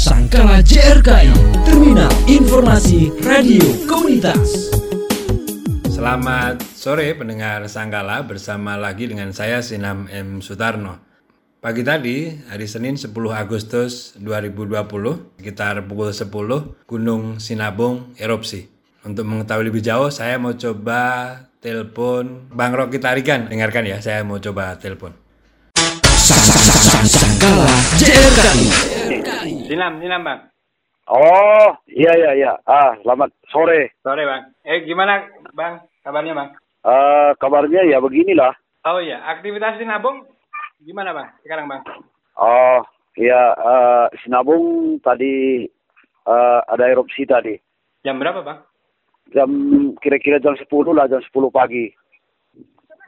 Sangkala JRKI, Terminal Informasi Radio Komunitas. Selamat sore pendengar Sangkala bersama lagi dengan saya Sinam M. Sutarno. Pagi tadi, hari Senin 10 Agustus 2020, sekitar pukul 10, Gunung Sinabung erupsi. Untuk mengetahui lebih jauh, saya mau coba telepon Bang Rocky Tarikan. Dengarkan ya, saya mau coba telepon. Sangkala JRKI. Sinam, Sinam Bang. Oh, iya iya iya. Ah, selamat sore. Sore Bang. Eh gimana Bang kabarnya Bang? Eh kabarnya ya beginilah. Oh iya, aktivitas Sinabung gimana Bang sekarang Bang? Oh, iya eh Sinabung tadi eh ada erupsi tadi. Jam berapa Bang? Jam kira-kira jam 10 lah, jam 10 pagi.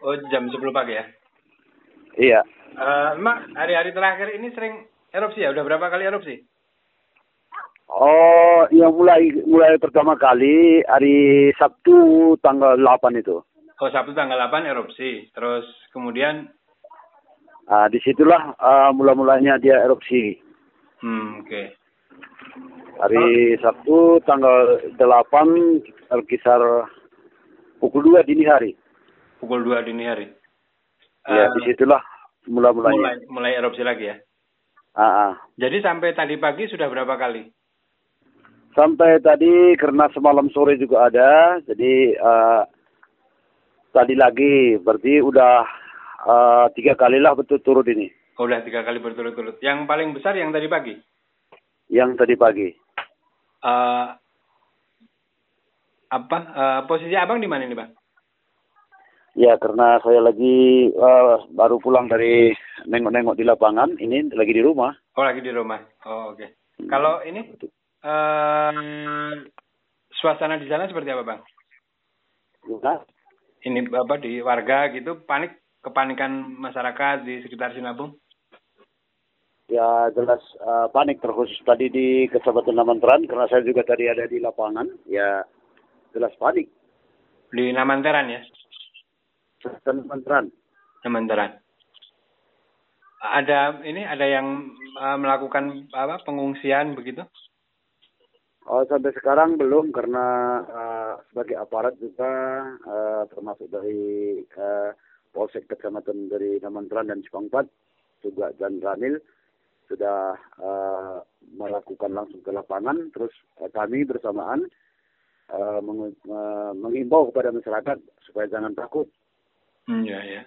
Oh jam 10 pagi ya? Iya. Eh, Mak, hari-hari terakhir ini sering erupsi ya? Udah berapa kali erupsi? Oh, yang mulai mulai pertama kali hari Sabtu tanggal 8 itu. Oh, Sabtu tanggal 8 erupsi. Terus kemudian, Ah, di situlah eh, mula-mulanya dia erupsi. hmm, oke. Hari Sabtu tanggal 8 kisar pukul 2 dini hari. Pukul 2 dini hari. Ya, Eh, di situlah mula-mulanya. mulai, mulai erupsi lagi ya? Ah, ah. Jadi sampai tadi pagi sudah berapa kali? Sampai tadi karena semalam sore juga ada, jadi eh, tadi lagi berarti udah eh, tiga kali lah betul turun ini. Oh, udah tiga kali berturut-turut. Yang paling besar yang tadi pagi? Yang tadi pagi. Eh, apa? eh, posisi abang di mana ini bang? Ya karena saya lagi eh, baru pulang dari nengok-nengok di lapangan, ini lagi di rumah. Oh, lagi di rumah. Oh, oke. Kalau ini eh suasana di sana seperti apa bang? Nah, Ini apa di warga gitu panik kepanikan masyarakat di sekitar Sinabung? ya jelas eh, panik terkhusus tadi di Kecamatan Namantran karena saya juga tadi ada di lapangan, ya jelas panik. Di Namanteran ya, Kecamatan Namantran. Namanteran. Ada ini ada yang eh, melakukan apa pengungsian begitu? Oh, sampai sekarang belum karena eh, sebagai aparat juga eh, termasuk dari eh, Polsek Kecamatan dari Namantran dan Cipangpat juga dan Ranil sudah eh, melakukan langsung ke lapangan terus eh, kami bersamaan eh, mengu- eh, mengimbau kepada masyarakat supaya jangan takut. Hmm, ya ya.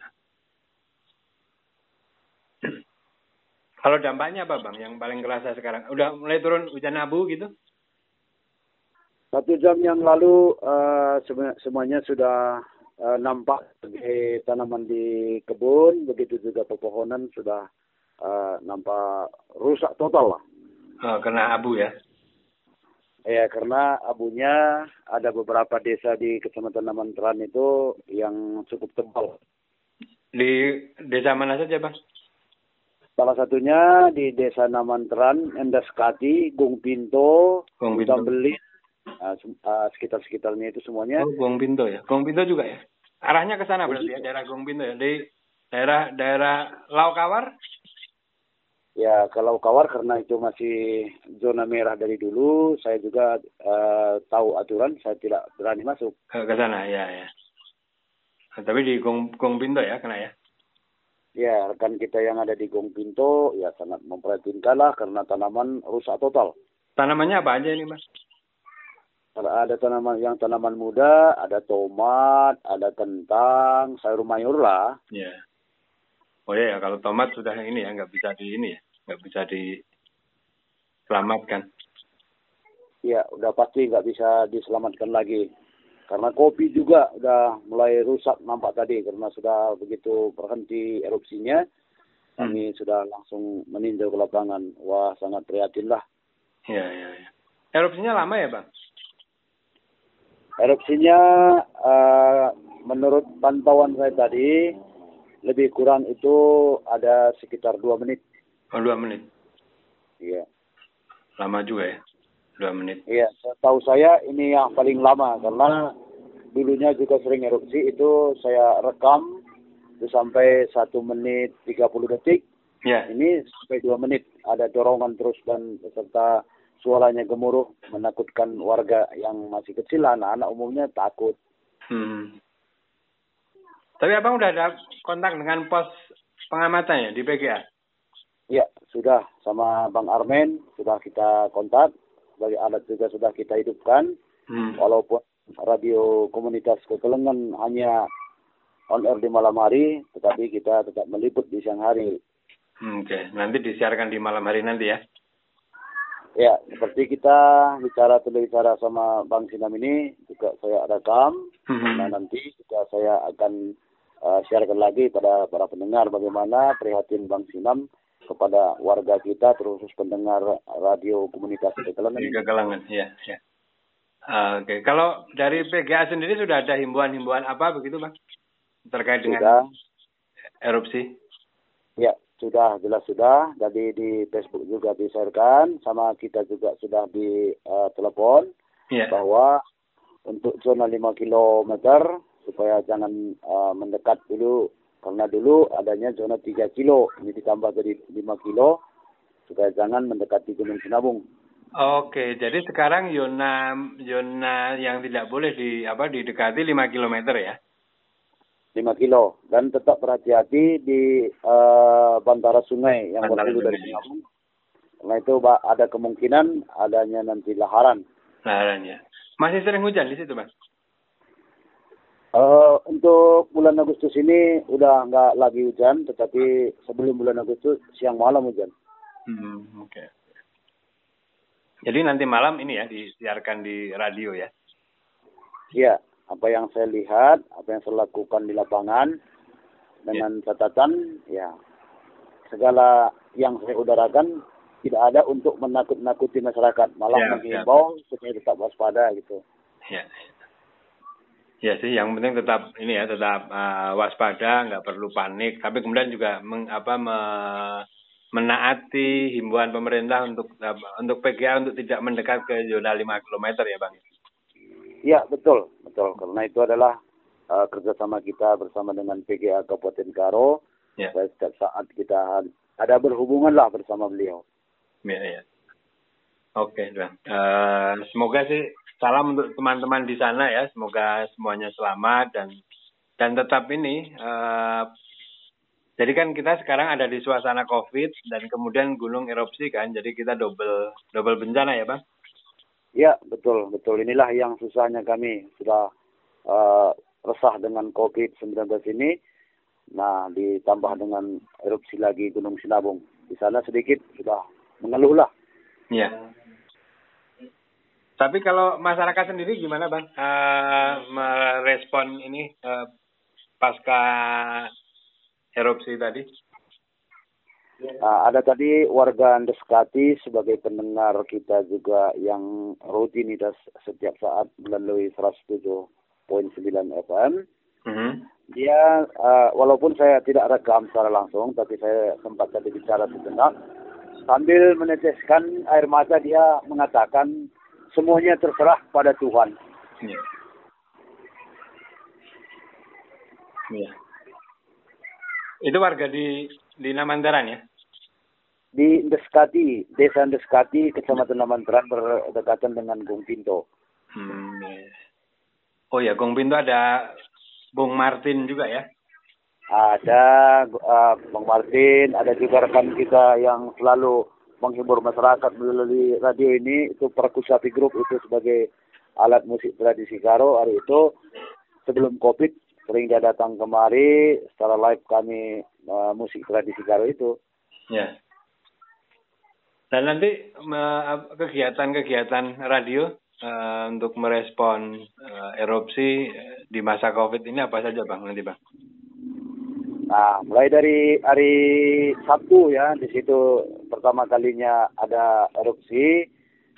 Kalau dampaknya apa bang? Yang paling kerasa sekarang? Udah mulai turun hujan abu gitu? Satu jam yang lalu semu- semuanya sudah eh, nampak sebagai tanaman di kebun, begitu juga pepohonan sudah eh, nampak rusak total lah. Oh, kena abu ya? Ya karena abunya ada beberapa desa di Kecamatan Namantran itu yang cukup tebal. Di desa mana saja bang? Salah satunya di Desa Namantran, Endaskati, Gung Pinto, Gung Pinto. Tambelin, sem- eh, sekitar-sekitarnya itu semuanya. Oh, Gong Pinto ya? Gong Pinto juga ya? Arahnya ke sana berarti ya, daerah Gong Pinto ya? Di daerah daerah Laukawar? Ya kalau kawar karena itu masih zona merah dari dulu, saya juga eh, tahu aturan, saya tidak berani masuk. Ke, ke sana, ya ya. Nah, tapi di Gong, Gong Pinto ya kena ya? Ya rekan kita yang ada di Gong Pinto ya sangat memprihatinkan lah karena tanaman rusak total. Tanamannya apa aja ini mas? Ada tanaman yang tanaman muda, ada tomat, ada kentang, sayur mayur lah. Ya. Oh ya, kalau tomat sudah ini ya, nggak bisa di ini ya, nggak bisa diselamatkan. Ya udah pasti nggak bisa diselamatkan lagi. Karena kopi juga udah mulai rusak nampak tadi karena sudah begitu berhenti erupsinya. Kami sudah langsung meninjau ke lapangan. Wah sangat prihatin lah. Ya ya ya. Erupsinya lama ya bang? Erupsinya eh, menurut pantauan saya tadi lebih kurang itu ada sekitar dua menit. Oh dua menit. Iya. Lama juga ya, dua menit. Iya, tahu saya ini yang paling lama karena dulunya juga sering erupsi itu saya rekam itu sampai satu menit 30 detik Ya. Ini sampai dua menit ada dorongan terus dan serta suaranya gemuruh menakutkan warga yang masih kecil anak-anak umumnya takut. Hmm. Tapi abang udah ada kontak dengan pos pengamatan ya di PGA? Ya sudah sama Bang Armen sudah kita kontak sebagai alat juga sudah kita hidupkan. Hmm. Walaupun radio komunitas Kekelengan hanya on air di malam hari, tetapi kita tetap meliput di siang hari. Hmm, Oke, okay. nanti disiarkan di malam hari nanti ya? Ya, seperti kita bicara bicara sama Bang Sinam ini juga saya rekam. Hmm. Nah nanti juga saya akan uh, sharekan lagi pada para pendengar bagaimana prihatin Bang Sinam kepada warga kita terus pendengar radio komunitas Kegalangan. Kegalangan, ya, ya. Uh, Oke, okay. kalau dari PGA sendiri sudah ada himbauan-himbauan apa begitu, Bang? Terkait dengan sudah. erupsi? Ya, sudah jelas sudah. Jadi di Facebook juga diserahkan, sama kita juga sudah di uh, telepon yeah. bahwa untuk zona 5 km supaya jangan uh, mendekat dulu karena dulu adanya zona 3 kilo ini ditambah jadi 5 kilo supaya jangan mendekati Gunung Sinabung. Oke, jadi sekarang zona zona yang tidak boleh di apa didekati 5 km ya? 5 kilo dan tetap berhati-hati di uh, bantara sungai yang berhulu dari Sinabung. Karena itu ada kemungkinan adanya nanti laharan. Laharan ya. Masih sering hujan di situ, Mas? Uh, untuk bulan Agustus ini udah nggak lagi hujan, tetapi sebelum bulan Agustus siang malam hujan. Hmm, oke. Okay. Jadi nanti malam ini ya disiarkan di radio ya? Iya, apa yang saya lihat, apa yang saya lakukan di lapangan dengan yeah. catatan ya segala yang saya udarakan tidak ada untuk menakut-nakuti masyarakat, malah yeah, menghimbau yeah. supaya tetap waspada gitu. Ya. Ya sih, yang penting tetap ini ya, tetap uh, waspada, nggak perlu panik. Tapi kemudian juga meng, apa me, menaati himbauan pemerintah untuk uh, untuk PGA untuk tidak mendekat ke zona 5 km ya, Bang. Iya, betul betul karena itu adalah uh, kerjasama kita bersama dengan PGA Kabupaten Karo ya. setiap saat kita ada berhubungan lah bersama beliau. Ya, ya. Oke, okay, uh, semoga sih salam untuk teman-teman di sana ya, semoga semuanya selamat dan dan tetap ini. Uh, jadi kan kita sekarang ada di suasana COVID dan kemudian gunung erupsi kan, jadi kita double double bencana ya, bang. Ya, betul, betul. Inilah yang susahnya kami sudah uh, resah dengan COVID-19 ini. Nah, ditambah dengan erupsi lagi Gunung Sinabung. Di sana sedikit sudah mengeluh lah. Iya. Tapi kalau masyarakat sendiri gimana, Bang? Uh, merespon ini uh, pasca erupsi tadi? Uh, ada tadi warga Andeskati sebagai pendengar kita juga yang rutinitas setiap saat melalui 107.9 FM. Mm-hmm. Dia uh, walaupun saya tidak rekam secara langsung, tapi saya sempat tadi bicara sejenak sambil meneteskan air mata dia mengatakan semuanya terserah pada Tuhan. Ya. Ya. Itu warga di di Namandaran ya? Di Deskati, Desa Deskati, Kecamatan Namandaran berdekatan dengan Gung Pinto. Hmm. Oh ya, Gung Pinto ada Bung Martin juga ya? Ada uh, Bung Martin, ada juga rekan kita yang selalu menghibur masyarakat melalui radio ini itu Perkusapi Group itu sebagai alat musik tradisi Karo hari itu sebelum Covid sering dia datang kemari secara live kami uh, musik tradisi Karo itu. Ya. Dan nanti kegiatan-kegiatan radio uh, untuk merespon uh, erupsi di masa COVID ini apa saja bang nanti bang? Nah, mulai dari hari Sabtu ya, di situ pertama kalinya ada erupsi.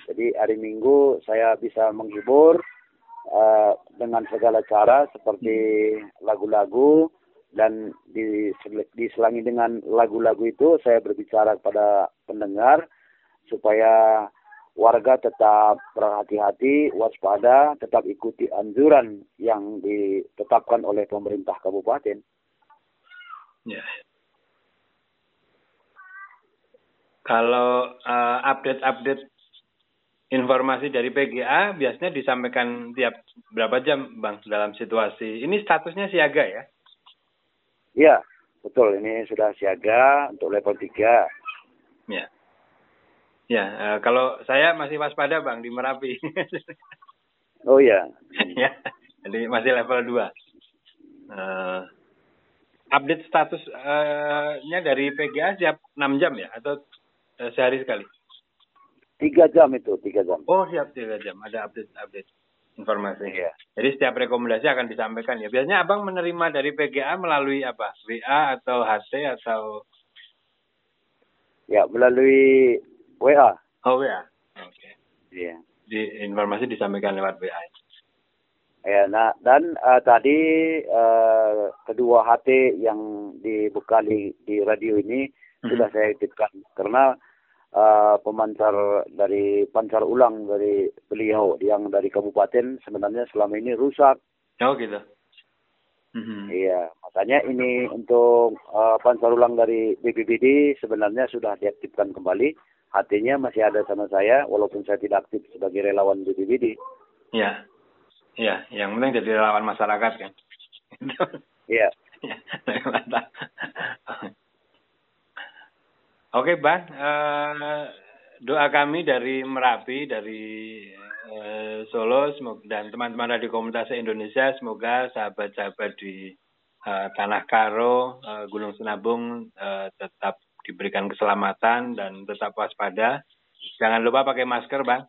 Jadi hari Minggu saya bisa menghibur uh, dengan segala cara seperti lagu-lagu dan diselangi dengan lagu-lagu itu saya berbicara kepada pendengar supaya warga tetap berhati-hati, waspada, tetap ikuti anjuran yang ditetapkan oleh pemerintah kabupaten. Ya. Kalau uh, update-update informasi dari PGA biasanya disampaikan tiap berapa jam, Bang, dalam situasi ini statusnya siaga ya? Iya, betul. Ini sudah siaga untuk level 3. Ya. Ya, uh, kalau saya masih waspada, Bang, di Merapi. oh iya. ya, jadi masih level 2. Uh, update statusnya uh, dari PGA siap 6 jam ya atau uh, sehari sekali? Tiga jam itu, tiga jam. Oh siap tiga jam, ada update-update informasi. Iya. Jadi setiap rekomendasi akan disampaikan ya. Biasanya abang menerima dari PGA melalui apa? WA atau HT atau? Ya melalui WA. Oh WA. Oke. Okay. Iya. Di informasi disampaikan lewat WA. Ya, nah dan uh, tadi uh, kedua HT yang dibekali di radio ini hmm. sudah saya titipkan karena uh, pemancar dari pancar ulang dari beliau yang dari kabupaten sebenarnya selama ini rusak. Oh gitu. Mm-hmm. Iya, makanya ini untuk uh, pancar ulang dari BPBD sebenarnya sudah diaktifkan kembali. Hatinya masih ada sama saya, walaupun saya tidak aktif sebagai relawan BPBD. Iya, iya, yang penting jadi relawan masyarakat kan. Iya. Oke, Bang. Uh, doa kami dari Merapi, dari uh, Solo, semoga, dan teman-teman radio komunitas Indonesia, semoga sahabat-sahabat di uh, Tanah Karo, uh, Gunung Sinabung uh, tetap diberikan keselamatan dan tetap waspada. Jangan lupa pakai masker, Bang.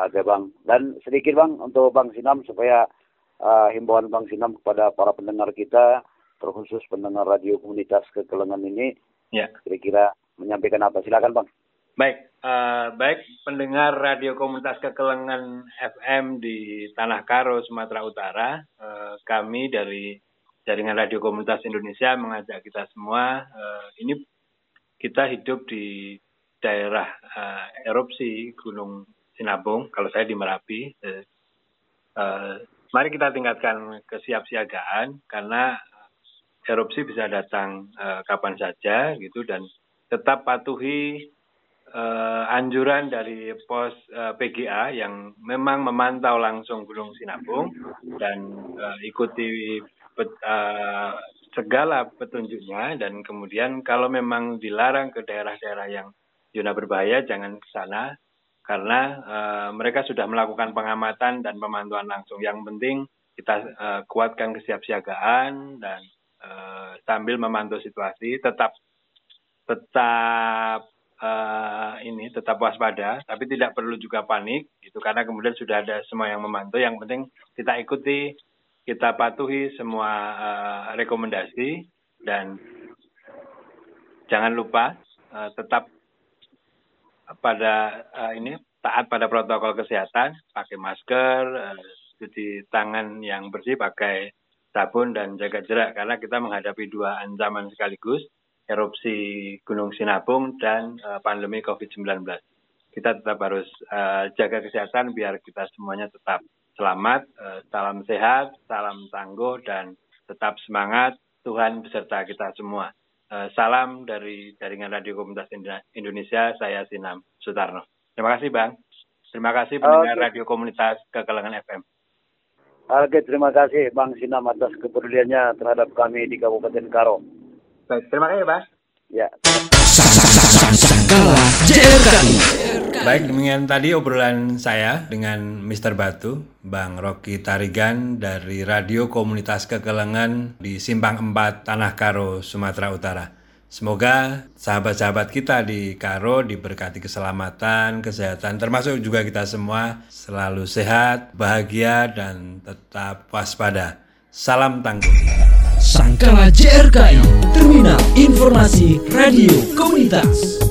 Oke, Bang. Dan sedikit, Bang, untuk Bang Sinam supaya uh, himbauan Bang Sinam kepada para pendengar kita, terkhusus pendengar radio komunitas kekelengan ini, Ya. Kira-kira menyampaikan apa? Silakan Bang. Baik, uh, baik pendengar radio komunitas kekelengan FM di Tanah Karo, Sumatera Utara, uh, kami dari jaringan radio komunitas Indonesia mengajak kita semua, uh, ini kita hidup di daerah uh, erupsi Gunung Sinabung, kalau saya di Merapi. Uh, uh, mari kita tingkatkan kesiapsiagaan karena erupsi bisa datang uh, kapan saja gitu dan tetap patuhi uh, anjuran dari pos uh, PGA yang memang memantau langsung Gunung Sinabung dan uh, ikuti uh, segala petunjuknya dan kemudian kalau memang dilarang ke daerah-daerah yang zona berbahaya jangan ke sana karena uh, mereka sudah melakukan pengamatan dan pemantauan langsung. Yang penting kita uh, kuatkan kesiapsiagaan dan uh, sambil memantau situasi tetap tetap uh, ini tetap waspada tapi tidak perlu juga panik itu karena kemudian sudah ada semua yang memantau yang penting kita ikuti kita patuhi semua uh, rekomendasi dan jangan lupa uh, tetap pada uh, ini taat pada protokol kesehatan pakai masker uh, cuci tangan yang bersih pakai sabun dan jaga jarak karena kita menghadapi dua ancaman sekaligus erupsi Gunung Sinabung dan uh, pandemi COVID-19. Kita tetap harus uh, jaga kesehatan biar kita semuanya tetap selamat, uh, salam sehat, salam tangguh dan tetap semangat. Tuhan beserta kita semua. Uh, salam dari jaringan Radio Komunitas Indonesia, saya Sinam Sutarno. Terima kasih Bang. Terima kasih pendengar Radio Komunitas Kekelangan FM. Oke, terima kasih Bang Sinam atas kepeduliannya terhadap kami di Kabupaten Karo. Baik, terima kasih, Bang. Ya. Baik, demikian tadi obrolan saya dengan Mr. Batu, Bang Rocky Tarigan dari Radio Komunitas Kekelengan di Simpang 4, Tanah Karo, Sumatera Utara. Semoga sahabat-sahabat kita di Karo diberkati keselamatan, kesehatan, termasuk juga kita semua selalu sehat, bahagia, dan tetap waspada. Salam tangguh. Sangkala JRKI, Terminal Informasi Radio Komunitas.